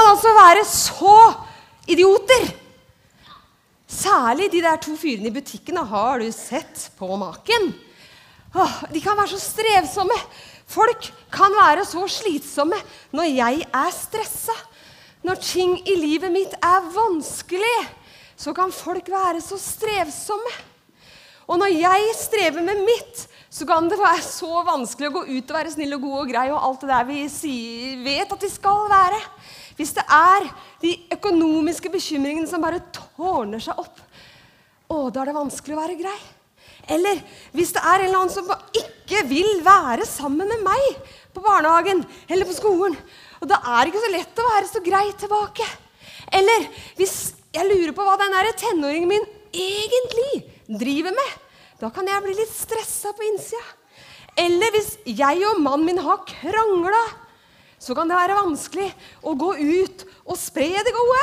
kan altså være så idioter. Særlig de der to fyrene i butikken. Har du sett på maken? Åh, de kan være så strevsomme. Folk kan være så slitsomme når jeg er stressa. Når ting i livet mitt er vanskelig, så kan folk være så strevsomme. Og når jeg strever med mitt, så kan det være så vanskelig å gå ut og være snill og god og grei og alt det der vi sier, vet at vi skal være. Hvis det er de økonomiske bekymringene som bare tårner seg opp, å, da er det vanskelig å være grei. Eller hvis det er en eller annen som ikke vil være sammen med meg på barnehagen eller på skolen, og da er det ikke så lett å være så grei tilbake. Eller hvis jeg lurer på hva den tenåringen min egentlig driver med, da kan jeg bli litt stressa på innsida. Eller hvis jeg og mannen min har krangla, så kan det være vanskelig å gå ut og spre det gode.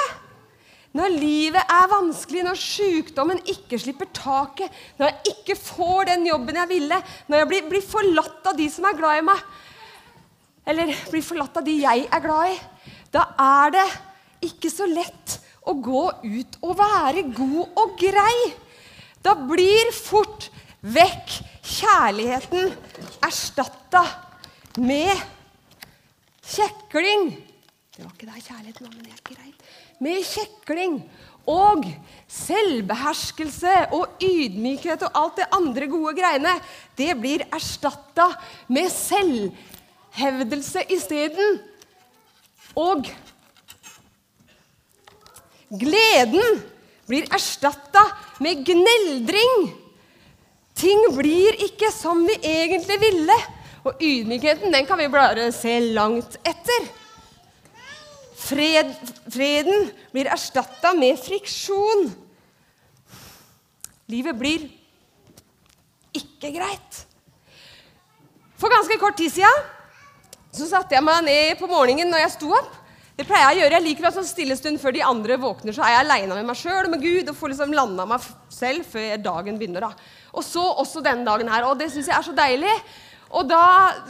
Når livet er vanskelig, når sykdommen ikke slipper taket, når jeg ikke får den jobben jeg ville, når jeg blir, blir forlatt av de som er glad i meg, eller blir forlatt av de jeg er glad i, da er det ikke så lett å gå ut og være god og grei. Da blir fort vekk kjærligheten erstatta med kjekling. Det var ikke der kjærligheten var, men det er greit. Med kjekling og selvbeherskelse og ydmykhet og alt det andre gode greiene, det blir erstatta med selvhevdelse isteden. Og gleden blir erstatta med gneldring. Ting blir ikke som vi egentlig ville. Og ydmykheten den kan vi bare se langt etter. Fred, freden blir erstatta med friksjon. Livet blir ikke greit. For ganske kort tid siden så satte jeg meg ned på morgenen når jeg sto opp. Det pleier jeg å gjøre. Jeg liker å sånn stille stund før de andre våkner. Så er jeg aleine med meg sjøl og med Gud og får liksom landa meg selv før dagen begynner. da. Og så også denne dagen her. Og det syns jeg er så deilig. Og da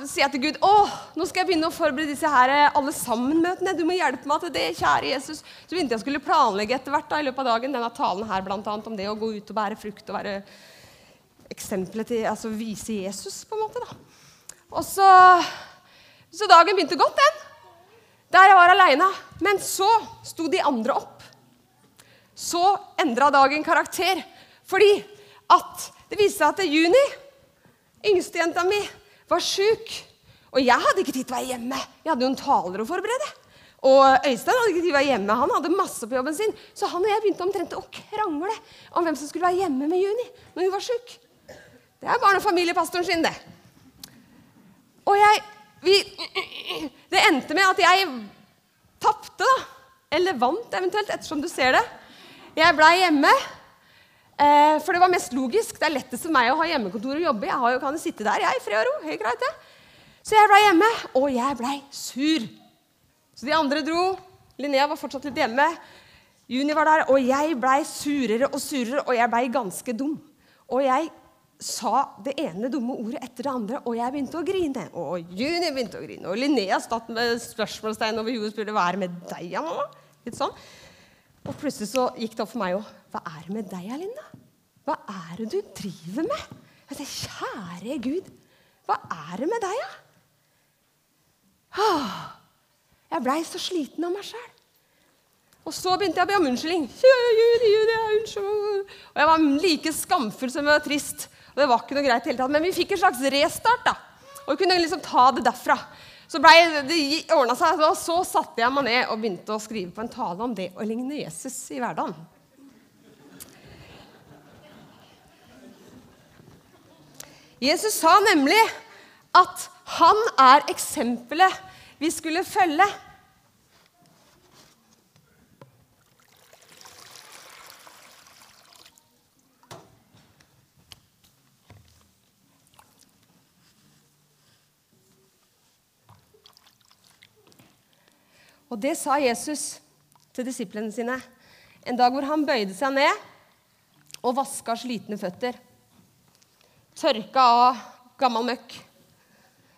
sier jeg til Gud å, nå skal jeg begynne å forberede disse her eh, alle sammen-møtene. Du må hjelpe meg til det, kjære Jesus. Så begynte jeg skulle planlegge etter hvert da, i løpet av dagen denne talen her, blant annet, om det å gå ut og bære frukt og være eksempelet til Altså vise Jesus, på en måte. da. Og så, så dagen begynte godt, den der jeg var aleine. Men så sto de andre opp. Så endra dagen karakter. Fordi at det viste seg at det er Juni, yngstejenta mi, var sjuk. Og jeg hadde ikke tid til å være hjemme. Jeg hadde jo en taler å forberede. Og Øystein hadde ikke tid til å være hjemme. Han hadde masse på jobben sin. Så han og jeg begynte omtrent å krangle om hvem som skulle være hjemme med Juni når hun var sjuk. Det er barne- og familiepastoren sin, det. Og jeg vi, Det endte med at jeg tapte, da. Eller vant, eventuelt, ettersom du ser det. Jeg blei hjemme. Eh, for det var mest logisk. Det er lettest for meg å ha hjemmekontor og jobbe. Jeg jo, kan jo sitte der jeg, i fred og ro. Helt greit, det. Så jeg blei hjemme, og jeg blei sur. Så de andre dro. Linnea var fortsatt litt hjemme. Juni var der, og jeg blei surere og surere, og jeg blei ganske dum. Og jeg sa det ene dumme ordet etter det andre, og jeg begynte å grine. Og Juni begynte å grine, og Linnea satt med spørsmålstegn over hodet og spurte hva er det med deg, mamma? Litt sånn. Og plutselig så gikk det opp for meg òg. Hva er det med deg, Linda? Hva er det du driver med? Jeg sa, Kjære Gud, hva er det med deg, da? Ja? Jeg blei så sliten av meg sjæl. Og så begynte jeg å be om unnskyldning. Juni, Juni, unnskyld. Og jeg var like skamfull som jeg var trist. Og det var ikke noe greit hele tatt. Men vi fikk en slags restart. da. Og vi kunne liksom ta det derfra. Så ble, det ordna seg, og så satte jeg meg ned og begynte å skrive på en tale om det å ligne Jesus i hverdagen. Jesus sa nemlig at han er eksempelet vi skulle følge. Og det sa Jesus til disiplene sine en dag hvor han bøyde seg ned og vaska slitne føtter. Tørka av gammel møkk,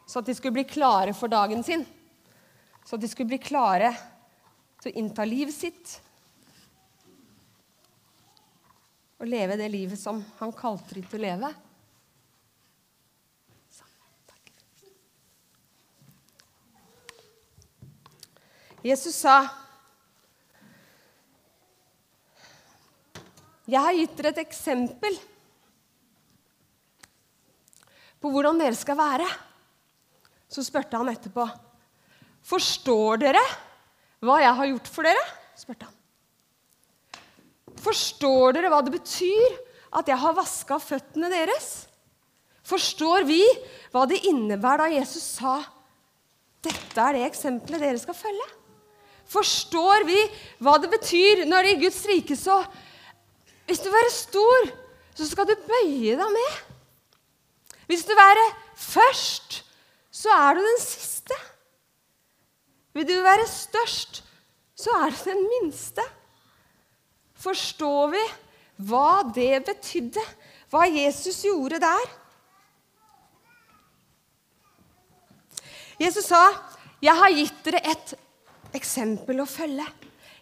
så at de skulle bli klare for dagen sin. Så at de skulle bli klare til å innta livet sitt og leve det livet som han kalte dem til å leve. Jesus sa, 'Jeg har gitt dere et eksempel på hvordan dere skal være.' Så spurte han etterpå, 'Forstår dere hva jeg har gjort for dere?' spurte han. Forstår dere hva det betyr at jeg har vaska føttene deres? Forstår vi hva det innebærer da Jesus sa, 'Dette er det eksempelet dere skal følge'? Forstår vi hva det betyr når i Guds rike så Hvis du vil være stor, så skal du bøye deg med. Hvis du vil være først, så er du den siste. Vil du være størst, så er du den minste. Forstår vi hva det betydde, hva Jesus gjorde der? Jesus sa, 'Jeg har gitt dere et eksempel å følge.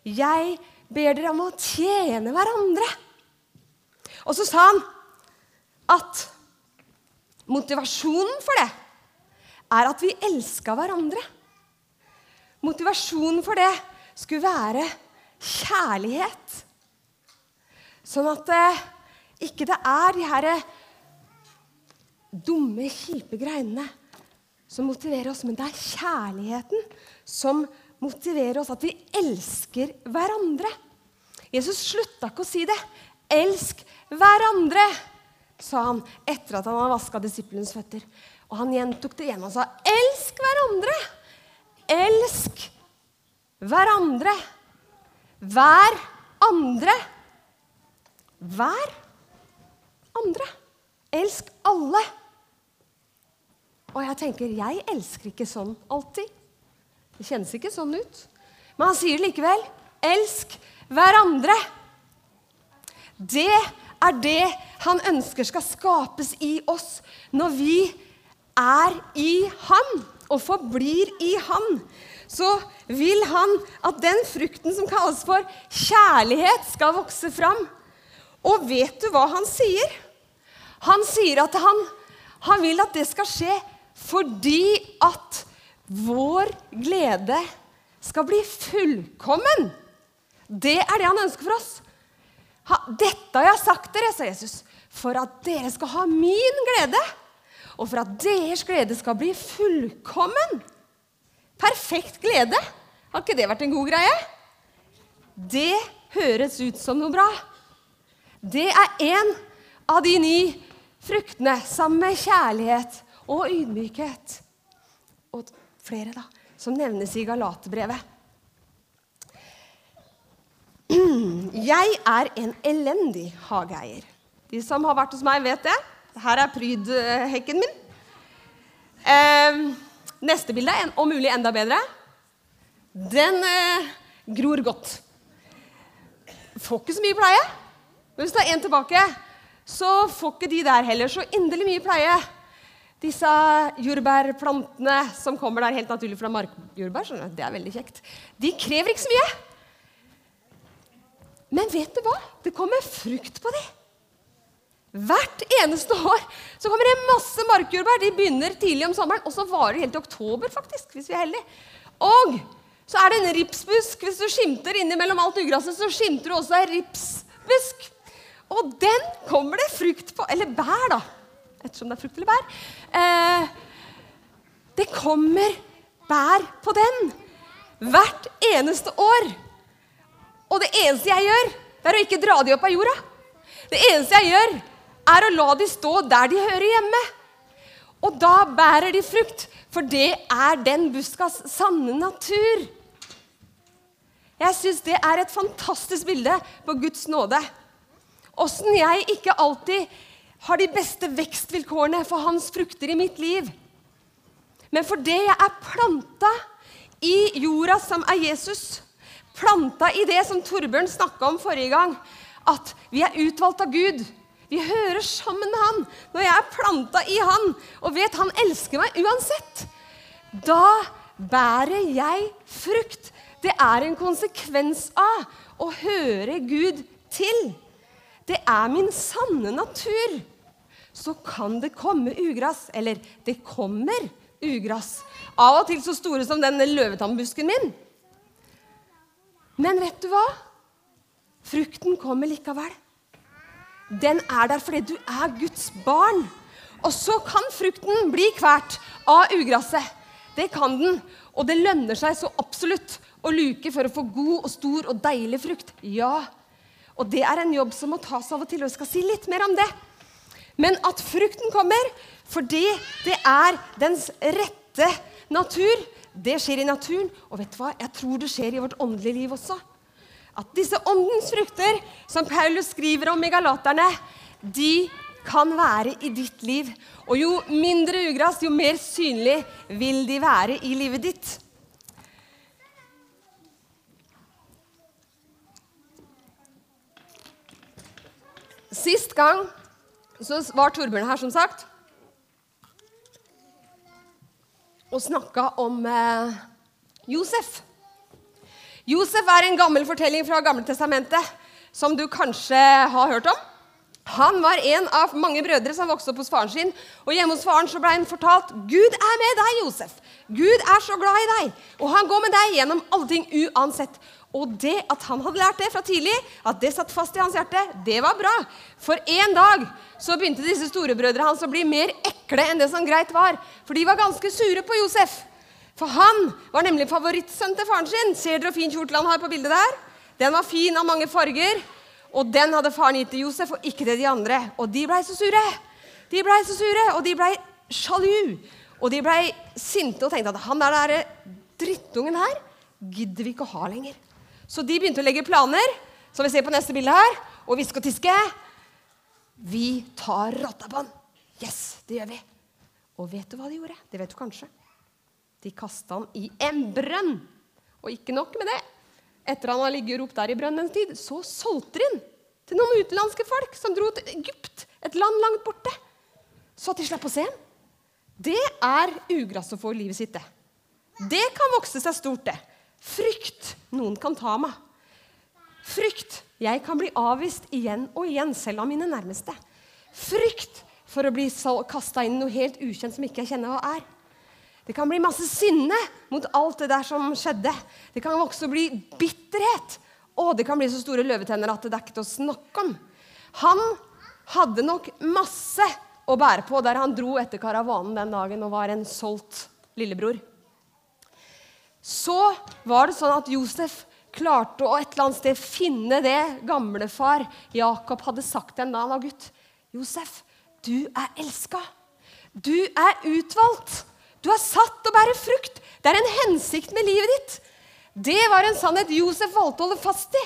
Jeg ber dere om å tjene hverandre. Og så sa han at motivasjonen for det er at vi elska hverandre. Motivasjonen for det skulle være kjærlighet. Sånn at eh, ikke det er de her dumme, kjipe greinene som motiverer oss, men det er kjærligheten som motiverer motivere oss, at vi elsker hverandre. Jesus slutta ikke å si det. Elsk hverandre, sa han etter at han hadde vaska disiplenes føtter. Og han gjentok det igjen og sa, elsk hverandre. Elsk hverandre. Hver andre. Hver andre. Elsk alle. Og jeg tenker, jeg elsker ikke sånn alltid. Det kjennes ikke sånn ut. Men han sier likevel. Elsk hverandre. Det er det han ønsker skal skapes i oss når vi er i Han og forblir i Han. Så vil han at den frukten som kalles for kjærlighet, skal vokse fram. Og vet du hva han sier? Han sier at han, han vil at det skal skje fordi at vår glede skal bli fullkommen. Det er det han ønsker for oss. Dette har jeg sagt dere, sa Jesus, for at dere skal ha min glede. Og for at deres glede skal bli fullkommen. Perfekt glede. Har ikke det vært en god greie? Det høres ut som noe bra. Det er en av de ni fruktene sammen med kjærlighet og ydmykhet. Og flere da, som nevnes i Galaterbrevet. Jeg er en elendig hageeier. De som har vært hos meg, vet det. Her er prydhekken min. Eh, neste bilde er om mulig enda bedre. Den eh, gror godt. Får ikke så mye pleie. Hvis det er én tilbake, så får ikke de der heller så inderlig mye pleie. Disse jordbærplantene som kommer der helt naturlig fra markjordbær, det er veldig kjekt. De krever ikke så mye. Men vet du hva? Det kommer frukt på dem. Hvert eneste år så kommer det masse markjordbær. De begynner tidlig om sommeren, og så varer de helt til oktober, faktisk, hvis vi er heldige. Og så er det en ripsbusk. Hvis du skimter innimellom alt ugraset, så skimter du også en ripsbusk. Og den kommer det frukt på. Eller bær, da ettersom det er frukt eller bær. Eh, det kommer bær på den hvert eneste år. Og det eneste jeg gjør, det er å ikke dra de opp av jorda. Det eneste jeg gjør, er å la de stå der de hører hjemme. Og da bærer de frukt, for det er den buskas sanne natur. Jeg syns det er et fantastisk bilde på Guds nåde. Åssen jeg ikke alltid har de beste vekstvilkårene for hans frukter i mitt liv. Men fordi jeg er planta i jorda som er Jesus, planta i det som Torbjørn snakka om forrige gang, at vi er utvalgt av Gud. Vi hører sammen med han når jeg er planta i han og vet han elsker meg uansett. Da bærer jeg frukt. Det er en konsekvens av å høre Gud til. Det er min sanne natur. Så kan det komme ugress. Eller det kommer ugress. Av og til så store som den løvetannbusken min. Men vet du hva? Frukten kommer likevel. Den er der fordi du er Guds barn. Og så kan frukten bli kvert av ugresset. Det kan den. Og det lønner seg så absolutt å luke for å få god og stor og deilig frukt. Ja. Og det er en jobb som må tas av og til, og jeg skal si litt mer om det. Men at frukten kommer fordi det er dens rette natur, det skjer i naturen. Og vet du hva? Jeg tror det skjer i vårt åndelige liv også. At disse åndens frukter, som Paulus skriver om i Galaterne, de kan være i ditt liv. Og jo mindre ugress, jo mer synlig vil de være i livet ditt. Sist gang så var Torbjørn her, som sagt, og snakka om eh, Josef. Josef er en gammel fortelling fra Gammeltestamentet som du kanskje har hørt om. Han var en av mange brødre som vokste opp hos faren sin. Og hjemme hos faren så ble han fortalt Gud er med deg, Josef. Gud er så glad i deg. Og han går med deg gjennom alle ting uansett. Og det at han hadde lært det fra tidlig, at det satt fast i hans hjerte, det var bra. For en dag så begynte disse storebrødre hans å bli mer ekle enn det som greit var. For de var ganske sure på Josef. For han var nemlig favorittsønnen til faren sin. Ser dere hvor fin kjortel han har på bildet der? Den var fin av mange farger. Og den hadde faren gitt til Josef, og ikke til de andre. Og de blei så sure. De blei så sure, og de blei sjalu. Og de blei sinte og tenkte at han der, der drittungen her gidder vi ikke å ha lenger. Så de begynte å legge planer, som vi ser på neste bilde her, og hviske og tiske. Vi tar rotta på han. Yes, det gjør vi. Og vet du hva de gjorde? Det vet du kanskje. De kasta han i en brønn. Og ikke nok med det. Etter han har ligget og ropt der i brønnens tid, så solgte de han til noen utenlandske folk som dro til Egypt, et land langt borte. Så at de slapp å se ham. Det er ugress få i livet sitt, det. Det kan vokse seg stort, det. Frykt noen kan ta meg. Frykt jeg kan bli avvist igjen og igjen, selv av mine nærmeste. Frykt for å bli kasta inn i noe helt ukjent som ikke jeg kjenner hva er. Det kan bli masse sinne mot alt det der som skjedde. Det kan også bli bitterhet. Og det kan bli så store løvetenner at det er ikke til å snakke om. Han hadde nok masse å bære på der han dro etter karavanen den dagen og var en solgt lillebror. Så var det sånn at Josef klarte å et eller annet sted finne det gamlefar Jakob hadde sagt en da han var gutt. Josef, du er elska. Du er utvalgt. Du er satt til å bære frukt. Det er en hensikt med livet ditt. Det var en sannhet Josef valgte å holde fast i.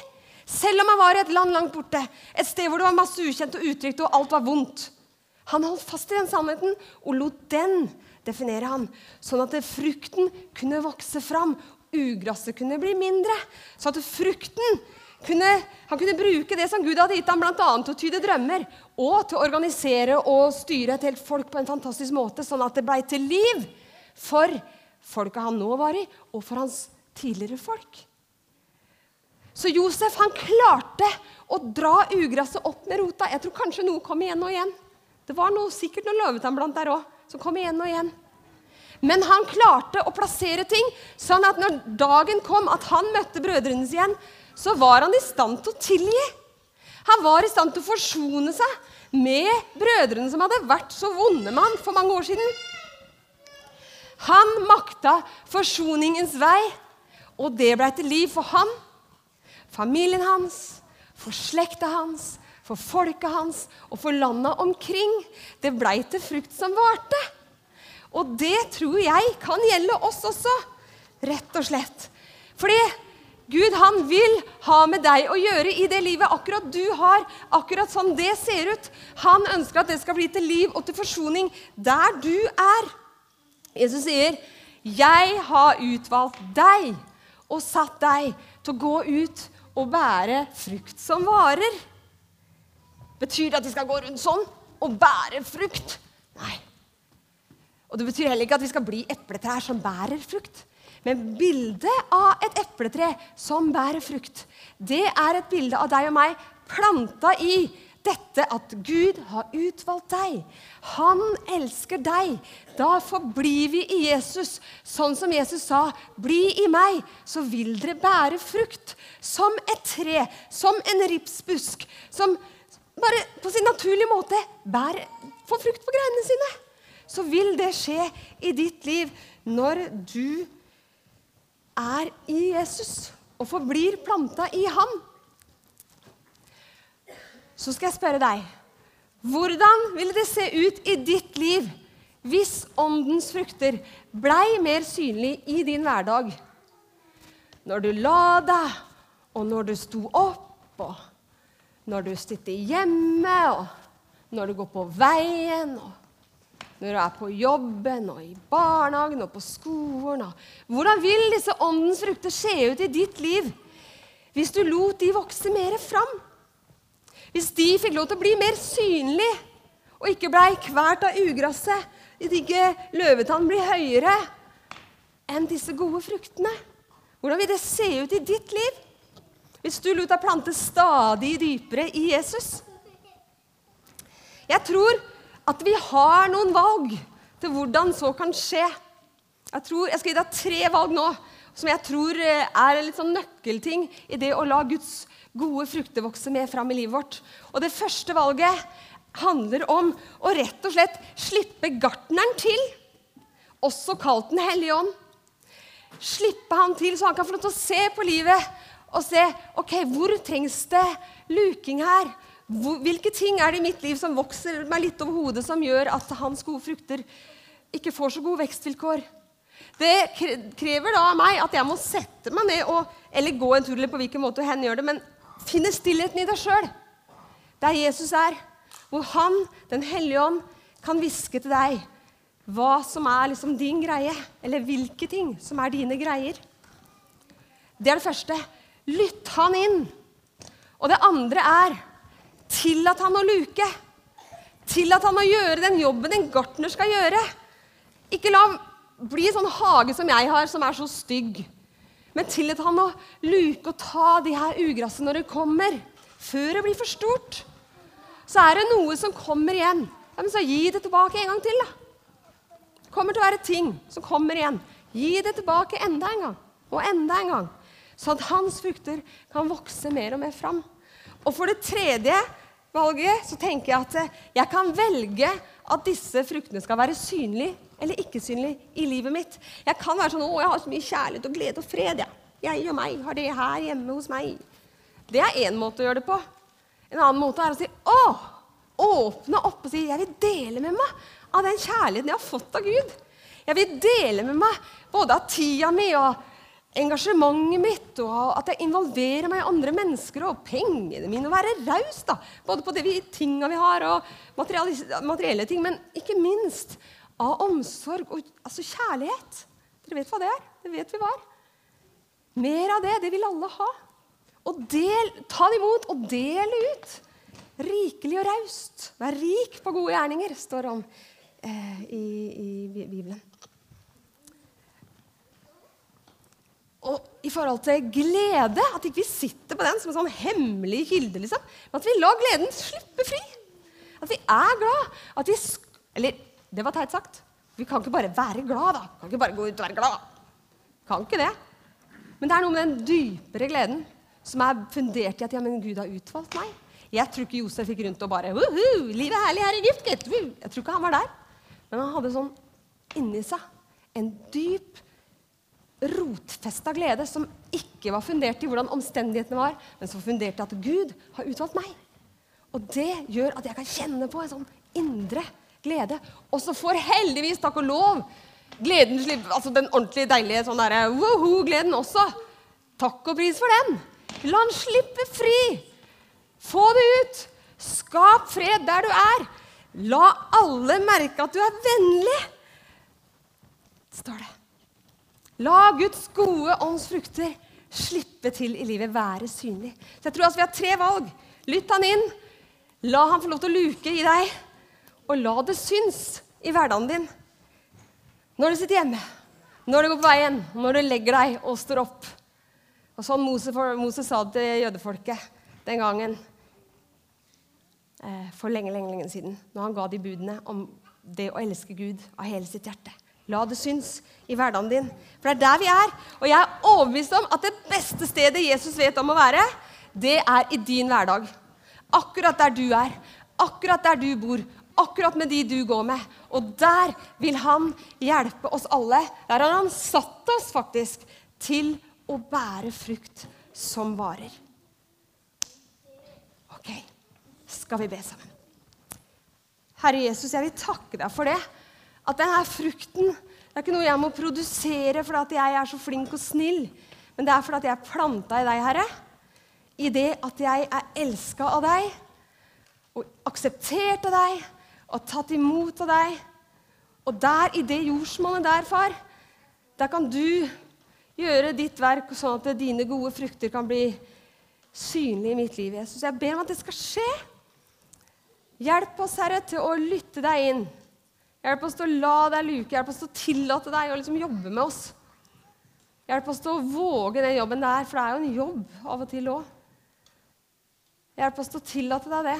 Selv om han var i et land langt borte, et sted hvor det var masse ukjent og utrygt, og alt var vondt. Han holdt fast i den sannheten og lot den definere han, sånn at frukten kunne vokse fram. Ugresset kunne bli mindre. Så at frukten kunne, han kunne bruke det som Gud hadde gitt ham, bl.a. til å tyde drømmer og til å organisere og styre et helt folk på en fantastisk måte, sånn at det blei til liv for folka han nå var i, og for hans tidligere folk. Så Josef han klarte å dra ugresset opp med rota. Jeg tror kanskje noe kom igjen og igjen. Det var noe, sikkert noe løvetann blant der òg som kom igjen og igjen. Men han klarte å plassere ting sånn at når dagen kom at han møtte brødrene sine igjen, så var han i stand til å tilgi. Han var i stand til å forsone seg med brødrene som hadde vært så vonde med han for mange år siden. Han makta forsoningens vei, og det ble til liv for han, familien hans, for slekta hans, for folket hans og for landa omkring. Det blei til frukt som varte. Og det tror jeg kan gjelde oss også, rett og slett. Fordi Gud han vil ha med deg å gjøre i det livet akkurat du har, akkurat sånn det ser ut. Han ønsker at det skal bli til liv og til forsoning der du er. Jesus sier, 'Jeg har utvalgt deg og satt deg til å gå ut og bære frukt som varer'. Betyr det at vi skal gå rundt sånn og bære frukt? Nei. Og det betyr heller ikke at vi skal bli epletrær som bærer frukt. Men bildet av et epletre som bærer frukt, det er et bilde av deg og meg planta i dette at Gud har utvalgt deg. Han elsker deg. Da forblir vi i Jesus. Sånn som Jesus sa, 'Bli i meg, så vil dere bære frukt.' Som et tre, som en ripsbusk, som bare på sin naturlige måte bærer, får frukt på greinene sine. Så vil det skje i ditt liv når du er i Jesus og forblir planta i ham så skal jeg spørre deg hvordan ville det se ut i ditt liv hvis åndens frukter blei mer synlig i din hverdag? Når du la deg, og når du sto opp, og når du sitter hjemme, og når du går på veien, og når du er på jobben, og i barnehagen og på skolen og Hvordan vil disse åndens frukter se ut i ditt liv hvis du lot de vokse mer fram? Hvis de fikk lov til å bli mer synlige og ikke blei kvalt av ugresset, hvis ikke løvetann blir høyere enn disse gode fruktene, hvordan vil det se ut i ditt liv hvis du lot deg plante stadig dypere i Jesus? Jeg tror at vi har noen valg til hvordan så kan skje. Jeg, tror, jeg skal gi deg tre valg nå som jeg tror eh, er en litt sånn nøkkelting i det å la Guds gode frukter vokse med fram i livet vårt. Og det første valget handler om å rett og slett slippe gartneren til, også kalt Den hellige ånd. Slippe han til, så han kan få lov til å se på livet og se ok, hvor trengs det luking her. Hvilke ting er det i mitt liv som vokser meg litt over hodet, som gjør at hans gode frukter ikke får så gode vekstvilkår? Det krever da av meg at jeg må sette meg ned og, eller gå en tur, eller på hvilken måte hen gjør det, men finne stillheten i deg sjøl, der Jesus er, hvor Han, Den hellige ånd, kan hviske til deg hva som er liksom din greie, eller hvilke ting som er dine greier. Det er det første. Lytt han inn. Og det andre er tillat han å luke. Tillat han å gjøre den jobben en gartner skal gjøre. Ikke la bli en sånn hage som jeg har, som er så stygg. Men tillit han å luke og ta de her ugrassene når det kommer, før det blir for stort. Så er det noe som kommer igjen. Ja, men så gi det tilbake en gang til, da. Det kommer til å være ting som kommer igjen. Gi det tilbake enda en gang og enda en gang. Sånn at hans frukter kan vokse mer og mer fram. Og for det tredje valget så tenker jeg at jeg kan velge at disse fruktene skal være synlige eller ikke-synlig i livet mitt. Jeg kan være sånn 'Å, jeg har så mye kjærlighet og glede og fred', jeg. Jeg og meg har det her hjemme hos meg. Det er én måte å gjøre det på. En annen måte er å si 'Å!' Åpne opp og si 'Jeg vil dele med meg av den kjærligheten jeg har fått av Gud'. Jeg vil dele med meg både av tida mi og engasjementet mitt, og at jeg involverer meg i andre mennesker og pengene mine. Og være raus, da. Både på de tinga vi har, og materielle ting, men ikke minst av omsorg og altså kjærlighet. Dere vet hva det er? Det vet vi hva er. Mer av det. Det vil alle ha. Og del, ta det imot og del ut. Rikelig og raust. Vær rik på gode gjerninger, står det om eh, i, i, Bibelen. Og i forhold til glede, at ikke vi sitter på den som en sånn hemmelig kilde, liksom, men at vi lar gleden slippe fri. At vi er glad. At vi, eller det var teit sagt. Vi kan ikke bare være glad, da. Kan ikke bare gå ut og være glad. Kan ikke det. Men det er noe med den dypere gleden som er fundert i at ja, men Gud har utvalgt meg. Jeg tror ikke Josef gikk rundt og bare Livet er herlig her i Egypt, gitt. Jeg tror ikke han var der. Men han hadde sånn inni seg en dyp, rotfesta glede som ikke var fundert i hvordan omstendighetene var, men som funderte fundert i at Gud har utvalgt meg. Og det gjør at jeg kan kjenne på en sånn indre glede glede. Og så får heldigvis, takk og lov, gleden altså den ordentlig deilige sånn derre woho-gleden også. Takk og pris for den. La den slippe fri. Få det ut. Skap fred der du er. La alle merke at du er vennlig, står det. La Guds gode ånds frukter slippe til i livet, være synlig. Så jeg tror altså vi har tre valg. Lytt han inn. La han få lov til å luke i deg og la det syns i hverdagen din. Når du sitter hjemme, når du går på veien, når du legger deg og står opp. Og sånn Moses, Moses sa det til jødefolket den gangen eh, for lenge, lenge, lenge siden, når han ga de budene om det å elske Gud av hele sitt hjerte. La det syns i hverdagen din. For det er der vi er. Og jeg er overbevist om at det beste stedet Jesus vet om å være, det er i din hverdag. Akkurat der du er. Akkurat der du bor. Akkurat med de du går med. Og der vil han hjelpe oss alle. Der har han satt oss faktisk til å bære frukt som varer. Ok, skal vi be sammen? Herre Jesus, jeg vil takke deg for det. At denne frukten det er ikke noe jeg må produsere fordi jeg er så flink og snill, men det er fordi jeg er planta i deg, Herre. I det at jeg er elska av deg og akseptert av deg og tatt imot av deg. Og der, i det jordsmonnet der, far, der kan du gjøre ditt verk sånn at dine gode frukter kan bli synlige i mitt liv. Jesus. Jeg ber om at det skal skje. Hjelp oss, Herre, til å lytte deg inn. Hjelp oss til å la deg luke, hjelp oss til å tillate deg å liksom jobbe med oss. Hjelp oss til å våge den jobben der, for det er jo en jobb av og til òg. Hjelp oss til å tillate deg det.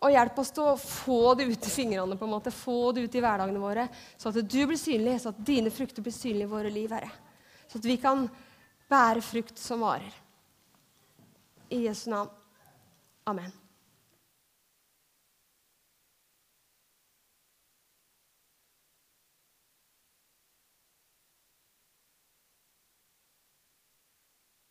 Og hjelp oss til å få det ut i fingrene, på en måte, få det ut i hverdagene våre, så at du blir synlig, så at dine frukter blir synlige i våre liv, Herre. Så at vi kan bære frukt som varer. I Jesu navn. Amen.